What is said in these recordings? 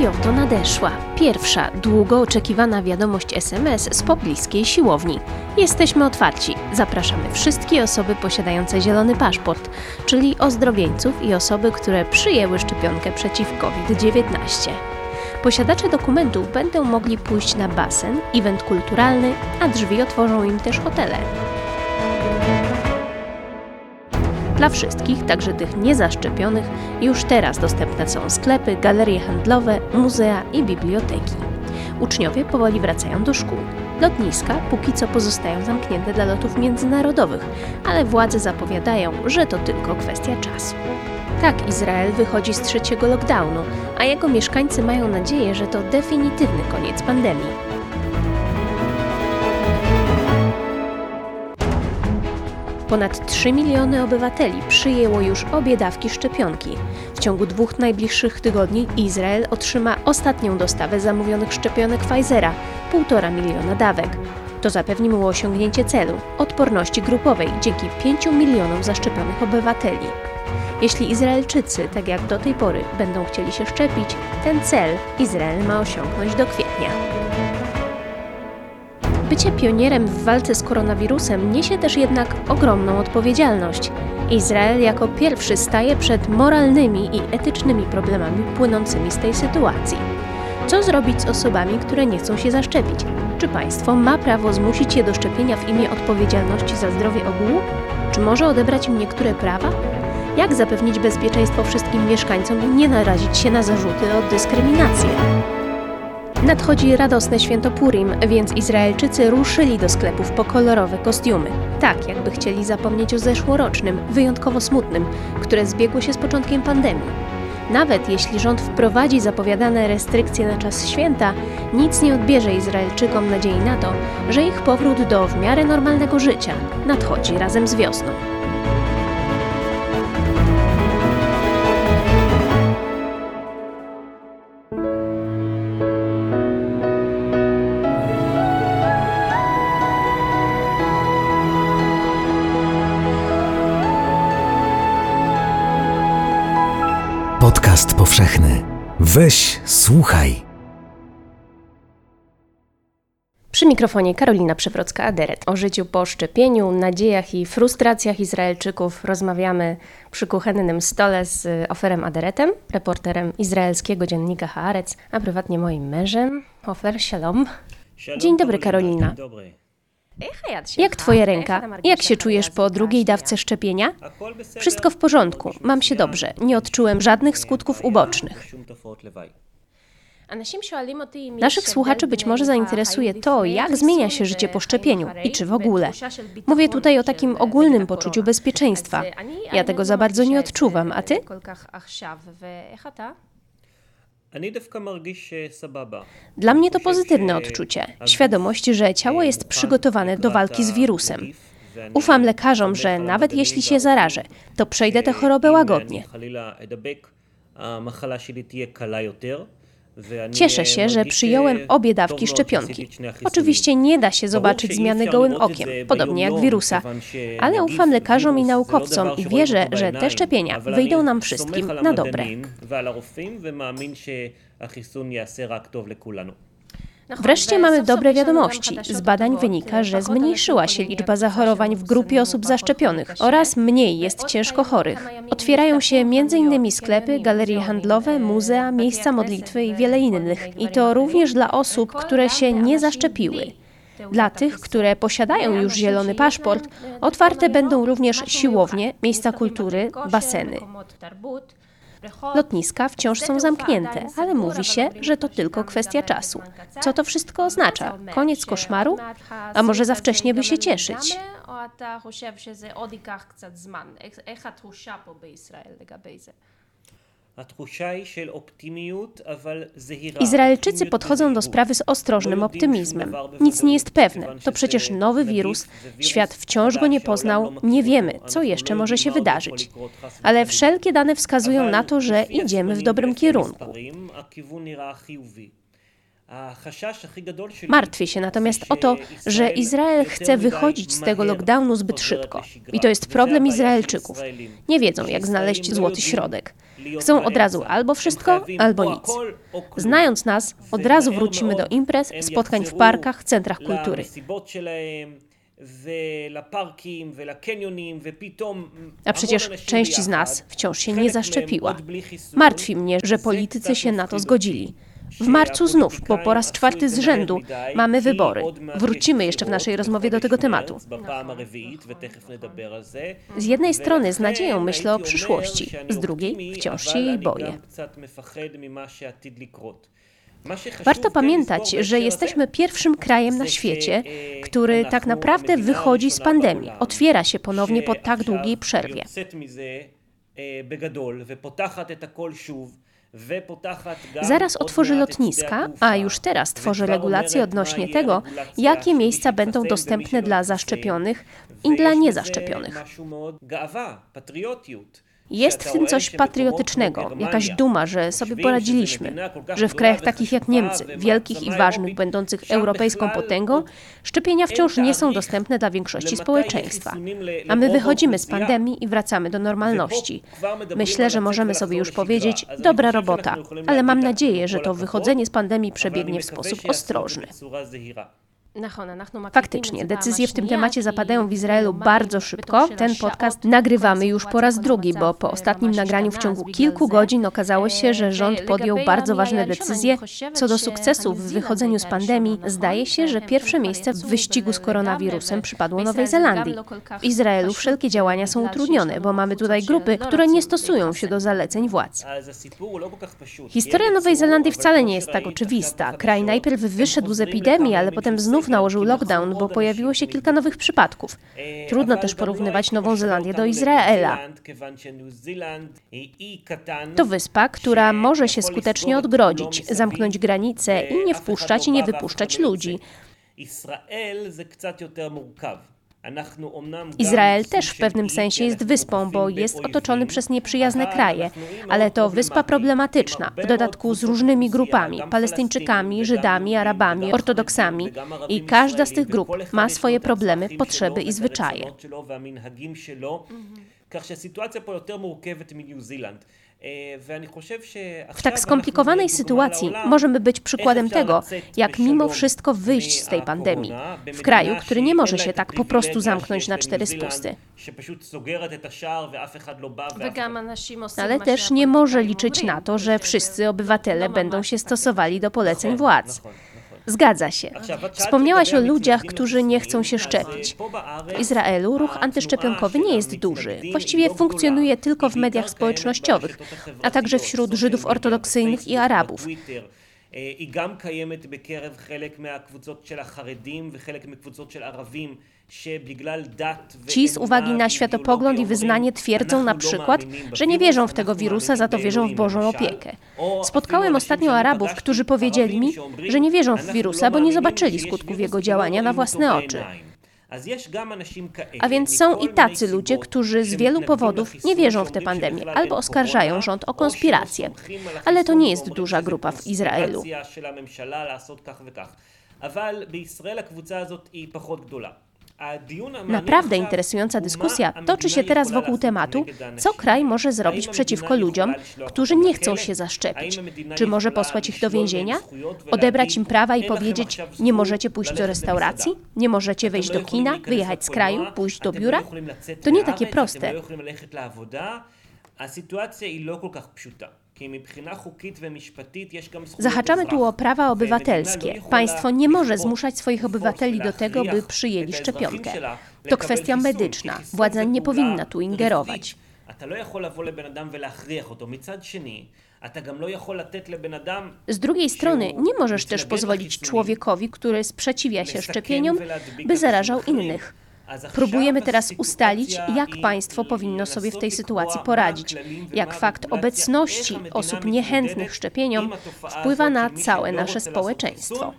I oto nadeszła pierwsza, długo oczekiwana wiadomość SMS z pobliskiej siłowni. Jesteśmy otwarci. Zapraszamy wszystkie osoby posiadające zielony paszport, czyli ozdrowieńców i osoby, które przyjęły szczepionkę przeciw COVID-19. Posiadacze dokumentów będą mogli pójść na basen, event kulturalny, a drzwi otworzą im też hotele. Dla wszystkich, także tych niezaszczepionych, już teraz dostępne są sklepy, galerie handlowe, muzea i biblioteki. Uczniowie powoli wracają do szkół. Lotniska póki co pozostają zamknięte dla lotów międzynarodowych, ale władze zapowiadają, że to tylko kwestia czasu. Tak, Izrael wychodzi z trzeciego lockdownu, a jego mieszkańcy mają nadzieję, że to definitywny koniec pandemii. Ponad 3 miliony obywateli przyjęło już obie dawki szczepionki. W ciągu dwóch najbliższych tygodni Izrael otrzyma ostatnią dostawę zamówionych szczepionek Pfizera 1,5 miliona dawek. To zapewni mu osiągnięcie celu odporności grupowej dzięki 5 milionom zaszczepionych obywateli. Jeśli Izraelczycy, tak jak do tej pory, będą chcieli się szczepić, ten cel Izrael ma osiągnąć do kwietnia. Bycie pionierem w walce z koronawirusem niesie też jednak ogromną odpowiedzialność. Izrael jako pierwszy staje przed moralnymi i etycznymi problemami płynącymi z tej sytuacji. Co zrobić z osobami, które nie chcą się zaszczepić? Czy państwo ma prawo zmusić je do szczepienia w imię odpowiedzialności za zdrowie ogółu? Czy może odebrać im niektóre prawa? Jak zapewnić bezpieczeństwo wszystkim mieszkańcom i nie narazić się na zarzuty o dyskryminację? Nadchodzi radosne święto Purim, więc Izraelczycy ruszyli do sklepów po kolorowe kostiumy. Tak, jakby chcieli zapomnieć o zeszłorocznym, wyjątkowo smutnym, które zbiegło się z początkiem pandemii. Nawet jeśli rząd wprowadzi zapowiadane restrykcje na czas święta, nic nie odbierze Izraelczykom nadziei na to, że ich powrót do w miarę normalnego życia nadchodzi razem z wiosną. Powszechny. Weź, słuchaj. Przy mikrofonie Karolina Przewrocka-Aderet. O życiu po szczepieniu, nadziejach i frustracjach Izraelczyków rozmawiamy przy kuchennym stole z Oferem Aderetem, reporterem izraelskiego dziennika Haaretz, a prywatnie moim mężem. Ofer, shalom. Dzień dobry, Karolina. Dzień dobry. Jak twoja ręka? Jak się czujesz po drugiej dawce szczepienia? Wszystko w porządku, mam się dobrze, nie odczułem żadnych skutków ubocznych. Naszych słuchaczy być może zainteresuje to, jak zmienia się życie po szczepieniu i czy w ogóle. Mówię tutaj o takim ogólnym poczuciu bezpieczeństwa. Ja tego za bardzo nie odczuwam, a ty? Dla mnie to pozytywne odczucie. Świadomość, że ciało jest przygotowane do walki z wirusem. Ufam lekarzom, że nawet jeśli się zarażę, to przejdę tę chorobę łagodnie. Cieszę się, że przyjąłem obie dawki szczepionki. Oczywiście nie da się zobaczyć zmiany gołym okiem, podobnie jak wirusa, ale ufam lekarzom i naukowcom. i wierzę, że te szczepienia wyjdą nam wszystkim na dobre. Wreszcie mamy dobre wiadomości. Z badań wynika, że zmniejszyła się liczba zachorowań w grupie osób zaszczepionych oraz mniej jest ciężko chorych. Otwierają się m.in. sklepy, galerie handlowe, muzea, miejsca modlitwy i wiele innych. I to również dla osób, które się nie zaszczepiły. Dla tych, które posiadają już zielony paszport, otwarte będą również siłownie, miejsca kultury, baseny. Lotniska wciąż są zamknięte, ale mówi się, że to tylko kwestia czasu. Co to wszystko oznacza? Koniec koszmaru? A może za wcześnie by się cieszyć? התחושה היא של אופטימיות, אבל זהירה. Izraelczycy podchodzą do sprawy z ostrożnym optymizmem. Nic nie jest pewne. To przecież nowy wirus. Świat wciąż go nie poznał. Nie wiemy, co jeszcze może się wydarzyć. Ale wszelkie dane wskazują na to, że idziemy w dobrym kierunku. Martwię się natomiast o to, że Izrael chce wychodzić z tego lockdownu zbyt szybko. I to jest problem Izraelczyków. Nie wiedzą, jak znaleźć złoty środek. Chcą od razu albo wszystko, albo nic. Znając nas, od razu wrócimy do imprez, spotkań w parkach, centrach kultury. A przecież część z nas wciąż się nie zaszczepiła. Martwi mnie, że politycy się na to zgodzili. W marcu znów, bo po raz czwarty z rzędu, mamy wybory. Wrócimy jeszcze w naszej rozmowie do tego tematu. Z jednej strony z nadzieją myślę o przyszłości, z drugiej wciąż się jej boję. Warto pamiętać, że jesteśmy pierwszym krajem na świecie, który tak naprawdę wychodzi z pandemii, otwiera się ponownie po tak długiej przerwie. Zaraz otworzy lotniska, a już teraz tworzy regulacje odnośnie tego, jakie miejsca będą dostępne dla zaszczepionych i dla niezaszczepionych. Jest w tym coś patriotycznego, jakaś duma, że sobie poradziliśmy, że w krajach takich jak Niemcy, wielkich i ważnych, będących europejską potęgą, szczepienia wciąż nie są dostępne dla większości społeczeństwa. A my wychodzimy z pandemii i wracamy do normalności. Myślę, że możemy sobie już powiedzieć, dobra robota, ale mam nadzieję, że to wychodzenie z pandemii przebiegnie w sposób ostrożny. Faktycznie, decyzje w tym temacie zapadają w Izraelu bardzo szybko. Ten podcast nagrywamy już po raz drugi, bo po ostatnim nagraniu w ciągu kilku godzin okazało się, że rząd podjął bardzo ważne decyzje co do sukcesów w wychodzeniu z pandemii. Zdaje się, że pierwsze miejsce w wyścigu z koronawirusem przypadło Nowej Zelandii. W Izraelu wszelkie działania są utrudnione, bo mamy tutaj grupy, które nie stosują się do zaleceń władz. Historia Nowej Zelandii wcale nie jest tak oczywista. Kraj najpierw wyszedł z epidemii, ale potem znów znów nałożył lockdown, bo pojawiło się kilka nowych przypadków. Trudno też porównywać Nową Zelandię do Izraela. To wyspa, która może się skutecznie odgrodzić, zamknąć granice i nie wpuszczać i nie wypuszczać ludzi. Izrael też w pewnym sensie jest wyspą, bo jest otoczony przez nieprzyjazne kraje, ale to wyspa problematyczna, w dodatku z różnymi grupami Palestyńczykami, Żydami, Arabami, Ortodoksami i każda z tych grup ma swoje problemy, potrzeby i zwyczaje. W tak skomplikowanej sytuacji możemy być przykładem tego, jak mimo wszystko wyjść z tej pandemii, w kraju, który nie może się tak po prostu zamknąć na cztery spusty. Ale też nie może liczyć na to, że wszyscy obywatele będą się stosowali do poleceń władz. Zgadza się. Wspomniałaś o ludziach, którzy nie chcą się szczepić. W Izraelu ruch antyszczepionkowy nie jest duży. Właściwie funkcjonuje tylko w mediach społecznościowych, a także wśród Żydów ortodoksyjnych i Arabów. היא גם קיימת בקרב חלק מהקבוצות של החרדים וחלק מקבוצות של ערבים Ci z uwagi na światopogląd i wyznanie twierdzą na przykład, że nie wierzą w tego wirusa, za to wierzą w Bożą opiekę. Spotkałem ostatnio Arabów, którzy powiedzieli mi, że nie wierzą w wirusa, bo nie zobaczyli skutków jego działania na własne oczy. A więc są i tacy ludzie, którzy z wielu powodów nie wierzą w tę pandemię albo oskarżają rząd o konspirację. Ale to nie jest duża grupa w Izraelu. Naprawdę interesująca dyskusja toczy się teraz wokół tematu, co kraj może zrobić przeciwko ludziom, którzy nie chcą się zaszczepić. Czy może posłać ich do więzienia? Odebrać im prawa i powiedzieć, nie możecie pójść do restauracji? Nie możecie wejść do kina? Wyjechać z kraju? Pójść do biura? To nie takie proste. Sytuacja Zahaczamy tu o prawa obywatelskie. Państwo nie może zmuszać swoich obywateli do tego, by przyjęli szczepionkę. To kwestia medyczna. Władza nie powinna tu ingerować. Z drugiej strony, nie możesz też pozwolić człowiekowi, który sprzeciwia się szczepieniom, by zarażał innych. Próbujemy teraz ustalić, jak państwo powinno sobie w tej sytuacji poradzić, jak fakt obecności osób niechętnych szczepieniom wpływa na całe nasze społeczeństwo.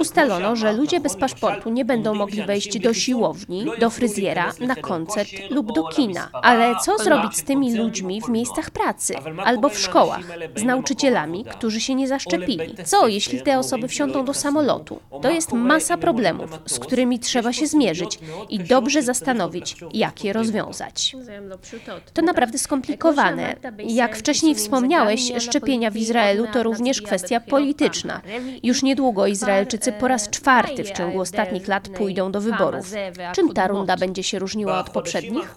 Ustalono, że ludzie bez paszportu nie będą mogli wejść do siłowni, do fryzjera, na koncert lub do kina. Ale co zrobić z tymi ludźmi w miejscach pracy albo w szkołach, z nauczycielami, którzy się nie zaszczepili? Co jeśli te osoby wsiądą do samolotu? To jest masa problemów, z którymi trzeba się zmierzyć i dobrze zastanowić, jak je rozwiązać. To naprawdę skomplikowane. Jak wcześniej wspomniałeś, szczepienia w Izraelu to również kwestia polityczna. Już niedługo Izraelczycy po raz czwarty w ciągu ostatnich lat pójdą do wyborów. Czym ta runda będzie się różniła od poprzednich?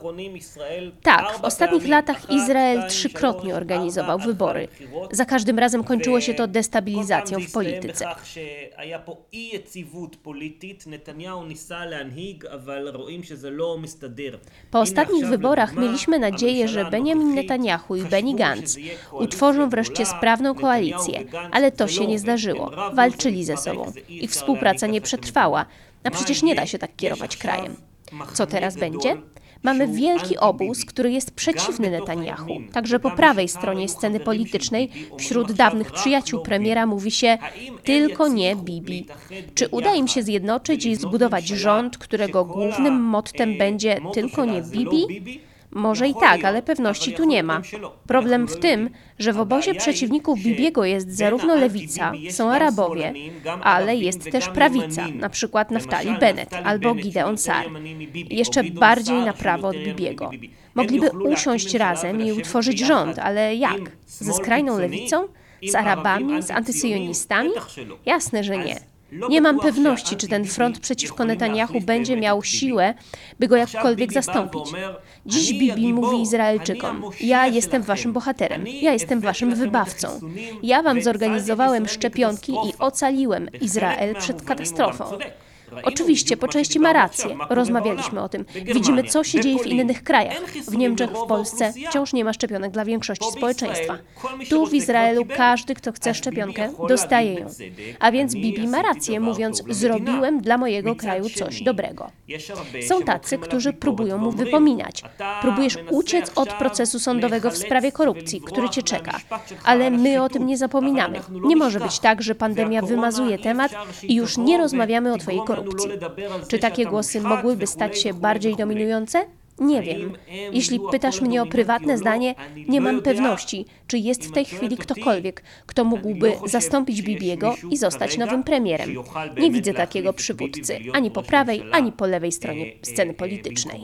Tak, w ostatnich latach Izrael trzykrotnie organizował wybory. Za każdym razem kończyło się to destabilizacją w polityce. Po ostatnich wyborach mieliśmy nadzieję, że Benjamin Netanyahu i Benny Gantz utworzą wreszcie sprawną koalicję, ale to się nie zdarzyło. Walczyli ze sobą. Ich współpraca nie przetrwała, a przecież nie da się tak kierować krajem. Co teraz będzie? Mamy wielki obóz, który jest przeciwny Netanyahu. Także po prawej stronie sceny politycznej, wśród dawnych przyjaciół premiera mówi się tylko nie Bibi. Czy uda im się zjednoczyć i zbudować rząd, którego głównym mottem będzie tylko nie Bibi? Może i tak, ale pewności tu nie ma. Problem w tym, że w obozie przeciwników Bibiego jest zarówno lewica, są Arabowie, ale jest też prawica, na przykład Naftali Bennett albo Gideon Sar. Jeszcze bardziej na prawo od Bibiego. Mogliby usiąść razem i utworzyć rząd, ale jak? Ze skrajną lewicą? Z Arabami? Z antysyjonistami? Jasne, że nie. Nie mam pewności, czy ten front przeciwko Netanyahu będzie miał siłę, by go jakkolwiek zastąpić. Dziś Bibi mówi Izraelczykom: Ja jestem waszym bohaterem, ja jestem waszym wybawcą. Ja wam zorganizowałem szczepionki i ocaliłem Izrael przed katastrofą. Oczywiście, po części ma rację. Rozmawialiśmy o tym. Widzimy, co się dzieje w innych krajach. W Niemczech, w Polsce wciąż nie ma szczepionek dla większości społeczeństwa. Tu w Izraelu każdy, kto chce szczepionkę, dostaje ją. A więc Bibi ma rację, mówiąc: Zrobiłem dla mojego kraju coś dobrego. Są tacy, którzy próbują mu wypominać. Próbujesz uciec od procesu sądowego w sprawie korupcji, który cię czeka. Ale my o tym nie zapominamy. Nie może być tak, że pandemia wymazuje temat i już nie rozmawiamy o twojej korupcji korupcji. Czy takie głosy mogłyby stać się bardziej dominujące? Nie wiem. Jeśli pytasz mnie o prywatne zdanie, nie mam pewności, czy jest w tej chwili ktokolwiek, kto mógłby zastąpić Bibiego i zostać nowym premierem. Nie widzę takiego przywódcy ani po prawej, ani po lewej stronie sceny politycznej.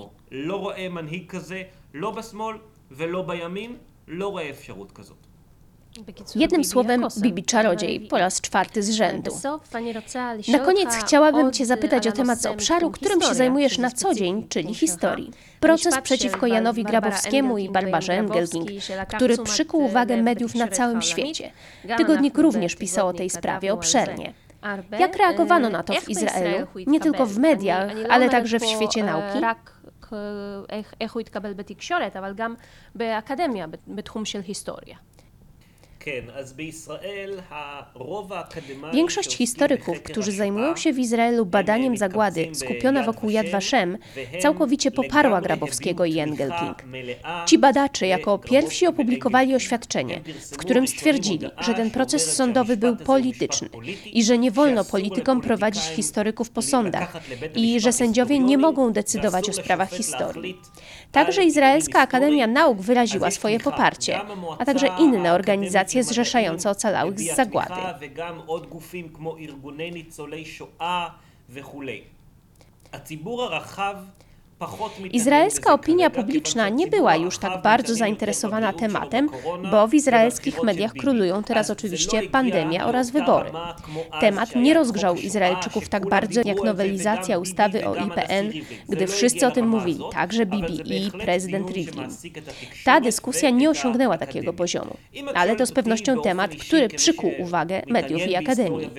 Jednym słowem, Bibi czarodziej po raz czwarty z rzędu. Na koniec chciałabym Cię zapytać o temat z obszaru, którym się zajmujesz na co dzień, czyli historii. Proces przeciwko Janowi Grabowskiemu i Barbarze Engelking, który przykuł uwagę mediów na całym świecie. Tygodnik również pisał o tej sprawie obszernie. Jak reagowano na to w Izraelu? Nie tylko w mediach, ale także w świecie nauki? איך הוא התקבל בתקשורת, אבל גם באקדמיה, בתחום של היסטוריה. Większość historyków, którzy zajmują się w Izraelu badaniem zagłady skupiona wokół Yad Vashem, całkowicie poparła Grabowskiego i Engelking. Ci badacze jako pierwsi opublikowali oświadczenie, w którym stwierdzili, że ten proces sądowy był polityczny i że nie wolno politykom prowadzić historyków po sądach i że sędziowie nie mogą decydować o sprawach historii. Także Izraelska Akademia Nauk wyraziła swoje poparcie, a także inne organizacje organizacje zrzeszające ocalałych z zagłady. Izraelska opinia publiczna nie była już tak bardzo zainteresowana tematem, bo w izraelskich mediach królują teraz oczywiście pandemia oraz wybory. Temat nie rozgrzał Izraelczyków tak bardzo jak nowelizacja ustawy o IPN, gdy wszyscy o tym mówili, także Bibi i prezydent Rivlin. Ta dyskusja nie osiągnęła takiego poziomu, ale to z pewnością temat, który przykuł uwagę mediów i akademii.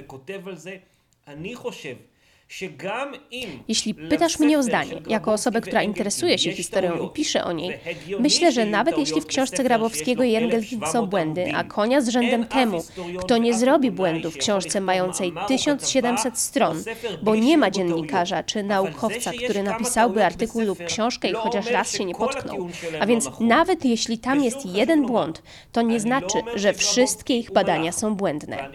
Jeśli pytasz mnie o zdanie, jako osobę, która interesuje się historią i pisze o niej, myślę, że nawet jeśli w książce Grabowskiego i Engelking są błędy, a konia z rzędem temu, kto nie zrobi błędu w książce mającej 1700 stron, bo nie ma dziennikarza czy naukowca, który napisałby artykuł lub książkę i chociaż raz się nie potknął. A więc nawet jeśli tam jest jeden błąd, to nie znaczy, że wszystkie ich badania są błędne.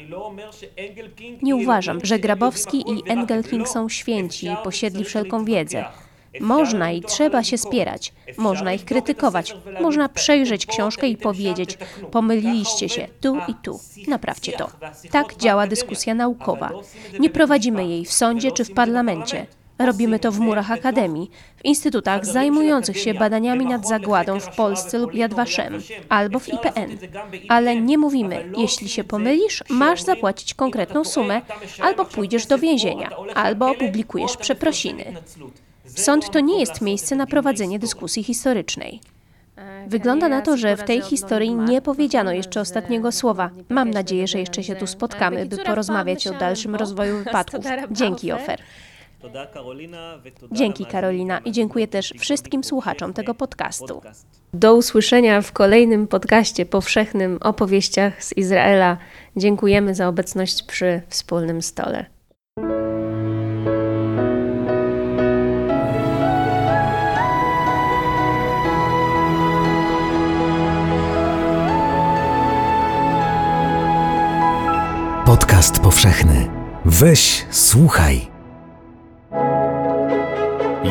Nie uważam, że Grabowski i Engelking są święci i posiedli wszelką wiedzę. Można i trzeba się spierać, można ich krytykować, można przejrzeć książkę i powiedzieć: pomyliliście się tu i tu, naprawcie to. Tak działa dyskusja naukowa. Nie prowadzimy jej w sądzie czy w parlamencie. Robimy to w murach akademii, w instytutach zajmujących się badaniami nad zagładą w Polsce lub Yad Vashem, albo w IPN. Ale nie mówimy, jeśli się pomylisz, masz zapłacić konkretną sumę, albo pójdziesz do więzienia, albo opublikujesz przeprosiny. Sąd to nie jest miejsce na prowadzenie dyskusji historycznej. Wygląda na to, że w tej historii nie powiedziano jeszcze ostatniego słowa. Mam nadzieję, że jeszcze się tu spotkamy, by porozmawiać o dalszym rozwoju wypadków. Dzięki, Ofer. Dzięki Karolina i dziękuję też wszystkim słuchaczom tego podcastu. Do usłyszenia w kolejnym podcaście powszechnym opowieściach z Izraela. Dziękujemy za obecność przy wspólnym stole. Podcast powszechny. Weź, słuchaj.